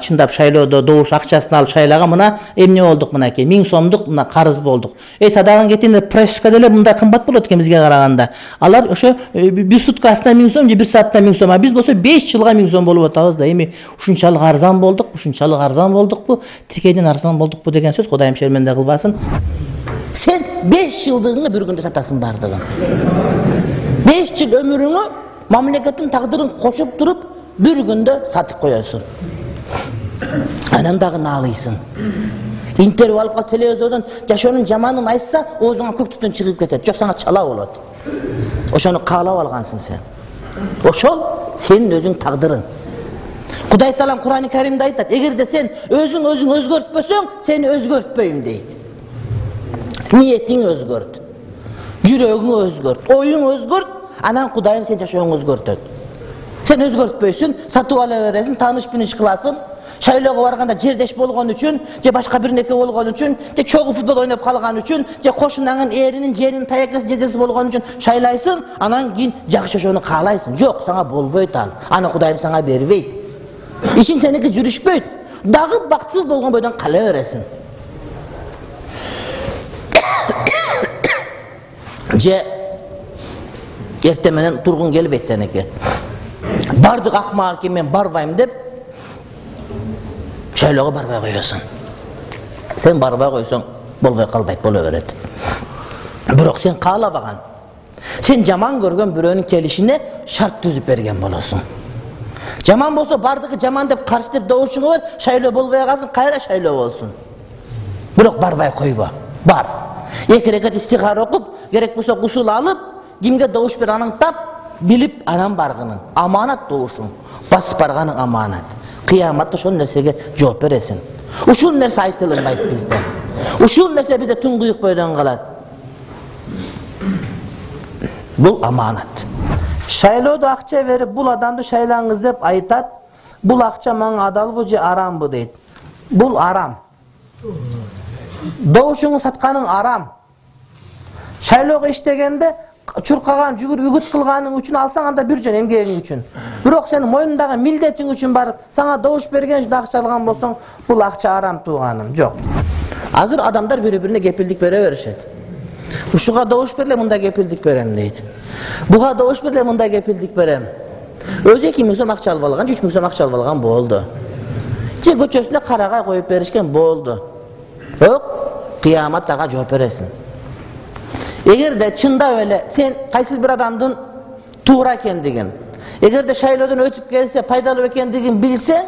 чындап шайлоодо добуш акчасын алып шайлаган мына эмне болдук мынакей? Миң сомдук мына карыз болдук. Эй садаган кетинде прописка деле мындай кымбат болот экен бизге караганда. Алар ошо э, бир суткасына миң сом же бир саатына миң сом а биз болсо беш жылга миң сом болуп атабыз да. Эми ушунчалык арзан болдук ушунчалык арзан болдукпу тикейден арзан болдукпу деген сөз кудайым шерменде кылбасын. Сен беш жылдыгыңы бир күндө сатасың баардыгын беш жыл өмүрүңө мамлекеттин тагдырын кошуп туруп бир күндө сатып коесуң анан дагы наалыйсың интервью алып калып телевизордон жашоонун жаманын айтса оозуңан көк түтүн чыгып кетет. Жок сага чала болот. Ошону каалап алгансың сен. Ошол сенин өзүң тагдырың. Кудай таалам курани каримде айтат эгерде сен өзүң өзүң өзгөртпөсөң сени өзгөртпөйм дейт. Ниетиң өзгөрт жүрөгүң өзгөрт оюң өзгөрт анан кудайым сенин жашооңду өзгөртөт сен өзгөртпөйсүң сатып ала бересиң тааныш биниш кыласың. Шайлоого барганда жердеш болгон үчүн же башка бир нерсе болгон үчүн же чогуу футбол ойноп калган үчүн же кошунаңын эринин жеринин таякасы жездеси болгон үчүн шайлайсың анан кийин жакшы жашоону каалайсың. Жок сага болбойт ал. Аны кудайым сага бербейт. Ишиң сеники жүрүшпөйт. Дагы бактысыз болгон бойдон кала бересиң. Же эртең менен тургуң келбейт сеники баардык акмак экен мен барбайм деп шайлоого барбай коесуң сен барбай койсоң болбой калбайт боло берет. Бирок сен каалабаган. Сен жаман көргөн бирөөнүн келишине шарт түзүп берген болосуң. Жаман болсо баардыгы жаман деп каршы деп добушуңа бер шайлоо болбой калсын кайра шайлоо болсун. Бирок барбай койбо бар. Эки рекет истихара окуп керек болсо гусул алып кимге добуш бер аныктап билип анан баргының аманат добушуң басып барганың аманат. Кыяматта ошол нерсеге жооп бересиң ушул нерсе айтылынбайт бизде. Ушул нерсе бизде туңгуюк бойдон калат. Бул аманат. Шайлоодо акча берип бул адамды шайлаңыз деп айтат бул акча мага адалбы же арамбы дейт. Бул арам. Добушуңду сатканың арам. Шайлоого иштегенде чуркаган жүгүрүп үгүт кылганың үчүн алсаң анда бир жөн эмгегиң үчүн. Бирок сенин мойнундагы милдетиң үчүн барып сага добуш берген үчүн акча алган болсоң бул акча арам тууганым жок. Азыр адамдар бири бирине кепилдик бере беришет. Ушуга добуш бергиле мындай кепилдик берем дейт. Буга добуш бергиле мындай кепилдик берем. Өзү эки миң сом акча алып алган же үч миң сом акча алып алган болду. Же көчөсүнө карагай коюп беришкен болду. Бирок кыямат ага жооп бересиң эгерде чындап эле сен кайсыл бир адамдын туура экендигин эгерде шайлоодон өтүп келсе пайдалуу экендигин билсең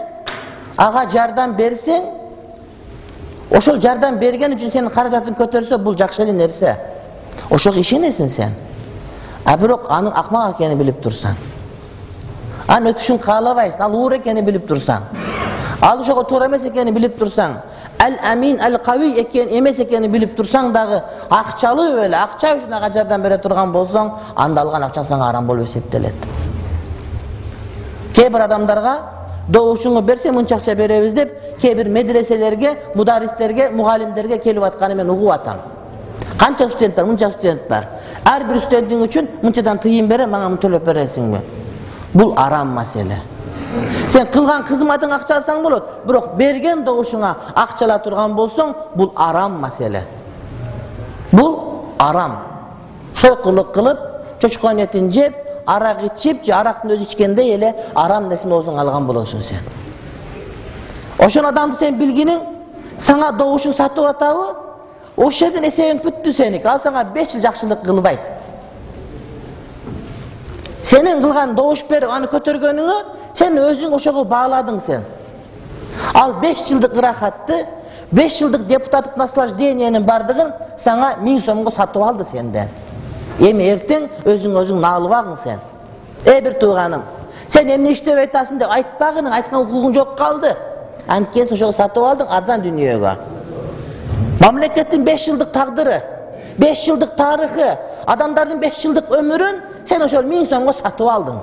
ага жардам берсең ошол жардам берген үчүн сенин каражатың көтөрсө бул жакшы эле нерсе. Ошого ишенесиң сен? А бирок анын акмак экенин билип турсаң. Анын өтүшүн каалабайсың ал уура экенин билип турсаң. Ал ошого туура эмес экенин билип турсаң ал амин ал кави экен эмес экенин билип турсаң дагы акчалуу эле акча үчүн ага жардам бере турган болсоң анда алган акчаң сага арам болуп эсептелет. Кээ бир адамдарга добушуңду берсең мынча акча беребиз деп кээ бир медреселерге мударистерге мугалимдерге келип атканын мен угуп атам. Канча студент бар? Мынча студент бар. Ар бир студентиң үчүн мынчадан тыйын берем мага төлөп бересиңби. Бул арам маселе сен кылган кызматыңа акча алсаң болот бирок берген добушуңа акча ала турган болсоң бул арам маселе. Бул арам. Сойкулук кылып чочконун этин жеп арак ичип же арактын өзү ичкендей эле арам нерсени оозуңа алган болосуң сен. Ошол адамды сен билгиниң сага добушуң сатып атабы ошол жерден эсебиң бүттү сеники ал сага беш жыл жакшылык кылбайт сенин кылган добуш берип аны көтөргөнүңө сен өзүң ошого бааладың сен. Ал беш жылдык ырахатты беш жылдык депутаттык наслаждениянын баардыгын сага миң сомго сатып алды сенден. Эми эртең өзүң өзүң наалыбагың сен. Эй бир тууганым сен эмне иштебей атасың деп айтпагын айткан укугуң жок калды. Анткени сен ошого сатып алдың арзан дүнүйөгө мамлекеттин беш жылдык тагдыры беш жылдык тарыхы адамдардын беш жылдык өмүрүн сен ошол миң сомго сатып алдың.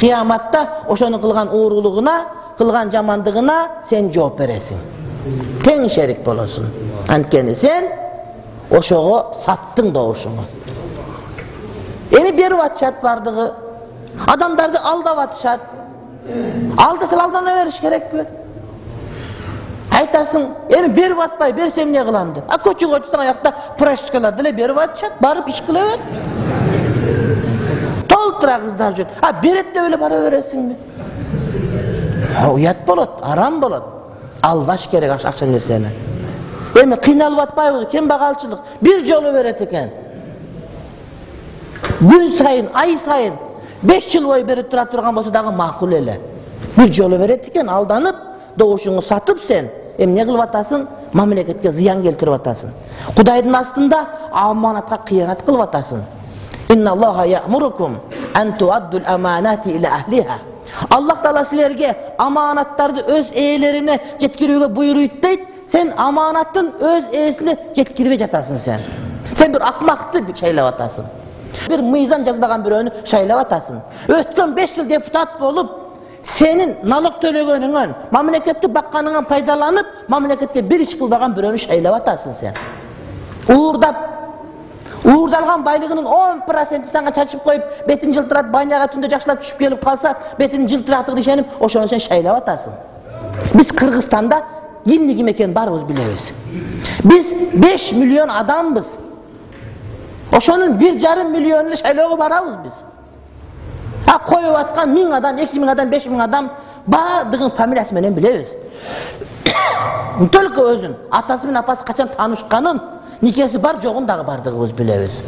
Кыяматта ошону кылган уурулугуна кылган жамандыгына сен жооп бересиң. Тең шерик болосуң. Анткени сен ошого саттың добушуңу эми берип атышат баардыгы адамдарды алдап атышат. Алдаса алдана бериш керекпи айтасың эми берип атпай берсем эмне кылам деп. А көчөгө чыксаң аякта проскалар деле берип атышат барып иш кыла бер. Толтура кыздар жүрөт а берет деп эле бара бересиңби? Уят болот арам болот. Албаш керек акча нерсени. Эми кыйналып атпайбызбы кембагалчылык бир жолу берет экен. Күн сайын ай сайын беш жыл бою берип тура турган болсо дагы макул эле. Бир жолу берет экен алданып добушуңду сатып сен эмне кылып атасың? Мамлекетке зыян келтирип атасың. Кудайдын астында аманатка кыянат кылып атасың. Аллах таала силерге аманаттарды өз ээлерине жеткирүүгө буйруйт дейт. Сен аманаттын өз ээсине жеткирбей жатасың сен. Сен бир акмакты шайлап атасың. Бир мыйзам жазбаган бирөөнү шайлап атасың. Өткөн беш жыл депутат болуп сенин налог төлөгөнүңөн мамлекетти бакканыңан пайдаланып мамлекетке бир иш кылбаган бирөөнү шайлап атасың сен. Уурдап уурдалган байлыгынын он процентин сага чачып коюп бетин жылтыратып баняга түндө жакшылап түшүп келип калса бетинин жылтыратыгына ишенип ошону сен шайлап атасың. Биз кыргызстанда эмне ким экенин баарыбыз билебиз. Биз беш миллион адамбыз. Ошонун бир жарым миллиону шайлоого барабыз биз коюп аткан миң адам эки миң адам беш миң адам баардыгын фамилиясы менен билебиз. Только өзүн атасы менен апасы качан таанышканын никеси бар жогун дагы баардыгыбыз билебиз.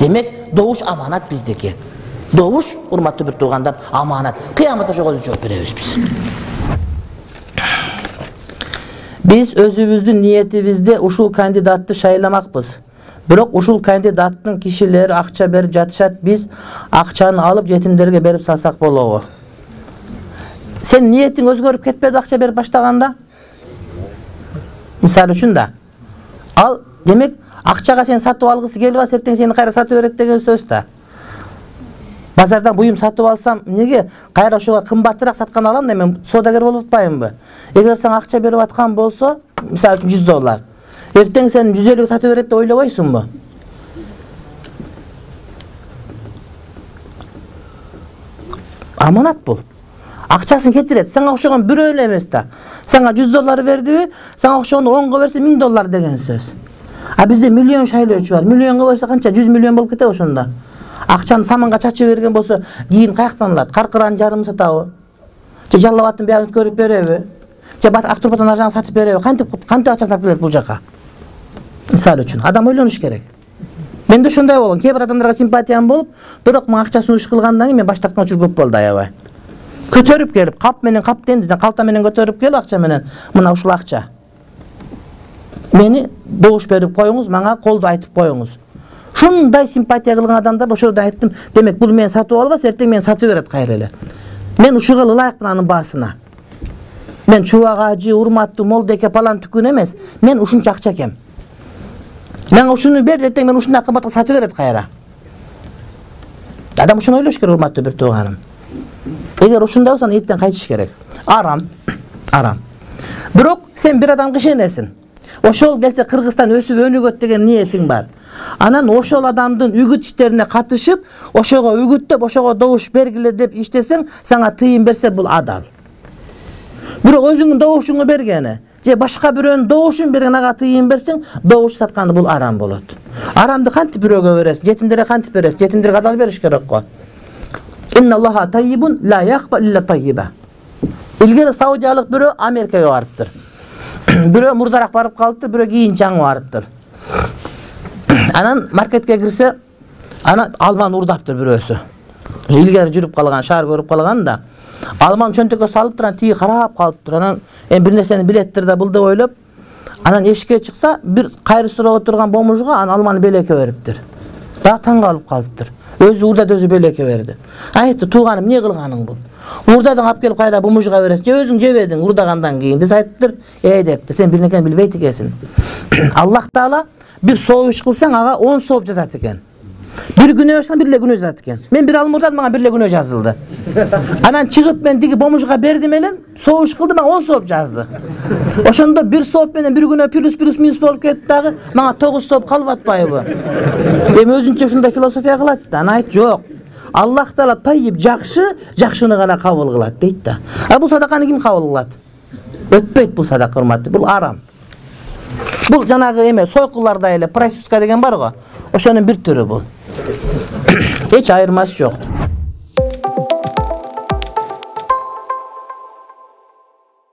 Демек добуш аманат биздики. Добуш урматтуу бир туугандар аманат. Кыяматта ошого өзүбүз жооп беребиз биз. Биз өзүбүздүн ниетибизде ушул кандидатты шайламакпыз бирок ушул кандидаттын кишилери акча берип жатышат биз акчаны алып жетимдерге берип салсак болобу. Сенин ниетиң өзгөрүп кетпедиби акча берип баштаганда? Мисалы үчүн да. Ал демек акчага сени сатып алгысы келип атса эртең сени кайра сата берет деген сөз да. Базардан буюм сатып алсам эмнеге? Кайра ошого кымбатыраак сатканды алам да мен соодагер болуп атпаймынбы? Эгер сага акча берип аткан болсо мисалы үчүн жүз доллар эртең сени жүз элүүгө сатып берет деп ойлобойсуңбу? Аманат бул. Акчасын кетирет. Сага окшогон бирөө эле эмес да. Сага жүз доллар бердиби сага окшогону онго берсе миң доллар деген сөз. А бизде миллион шайлоочу бар. Миллионго берсе канча? Жүз миллион болуп кетеби ошондо. Акчаны саманга чачып берген болсо кийин каяктан алат? Каркыранын жарымын сатабы? Же жалал абадтын биягын өткөрүп береби? Же ак турпаттан ар жагын сатып береби? Кантип кантип акчасын алып келет бул жака мисалы үчүн. Адам ойлонуш керек. Менде ошондой болгон кээ бир адамдарга симпатиям болуп бирок мага акча сунуш кылгандан кийин мен баш тарткан учур көп болду аябай. Көтөрүп келип кап менен кап каптен калта менен көтөрүп келип акча менен. Мына ушул акча. Мени добуш берип коюңуз мага колдоо айтып коюңуз. Ушундай симпатия кылган адамдар жерде айттым. Демек бул мени сатып албас эртең мени сатып берет кайра эле. Мен ушуга ылайыкмын анын баасына. Мен чубак ажы урматтуу молдеке палан түкүн эмес. Мен ушунча акча экем мага ушуну бер эртең мени ушундай кымбатка сатып берет кайра. Адам ошону ойлош керек урматтуу бир тууганым эгер ушундай болсо анда эртең кайтыш керек. Арам арам. Бирок сен бир адамга ишенесиң. Ошол келсе кыргызстан өсүп өнүгөт деген ниетиң бар. Анан ошол адамдын үгүт иштерине катышып ошого үгүттөп ошого добуш бергиле деп иштесең сага тыйын берсе бул адал. Бирок өзүңдүн добушуңду бергени же башка бирөөнүн добушун берген ага тыйын берсең добуш сатканы бул арам болот. Арамды кантип бирөөгө бересиң жетимдерге кантип бересиң жетимдерге адал бериш керек го. Илгери саудиялык бирөө америкага барыптыр. Бирөө мурдараак барып калыптыр бирөө кийин жаңы барыптыр. Анан маркетке кирсе анан алманы урдаптыр бирөөсү. Илгери жүрүп калган шаар көрүп калган да алманы чөнтөккө салыптыр анан тиги карап калыптыр анан эми бир нерсени билеттир да бул деп ойлоп анан эшикке чыкса бир кайры сурап отурган бомужга анан алманы белекке бериптир дагы таң калып калыптыр өзү уурдады өзү белекке берди. Айтты тууганым эмне кылганың бул? Уурдадың алып келип кайра бумужга бересиң же өзүң жебедиң уурдагандан кийин десе айтыптыр э дептир сен бир нерсени билбейт экенсиң аллах таала бир сооп иш кылсаң ага он сооп жазат экен бир күнөө ачсаң бир эле күнөө жазат экен. Мен бир алым уурдадым мага бир эле күнөө жазылды. Анан чыгып мен тиги бомужга бердим элем сооп иш кылды мага он сооп жазды. Ошондо бир сооп менен бир күнөө плюс плюс минус болуп кетти дагы мага тогуз сооп калып атпайбы эми өзүнчө ушундай философия кылат да анан айтты жок аллах таала тайып жакшы жакшыны гана кабыл кылат дейт да. А бул садаканы ким кабыл кылат? Өтпөйт бул садака урматтуу бул арам. Бул жанагы эме сойкуларда эле проститутка деген бар го ошонун бир түрү бул эч айырмасы жок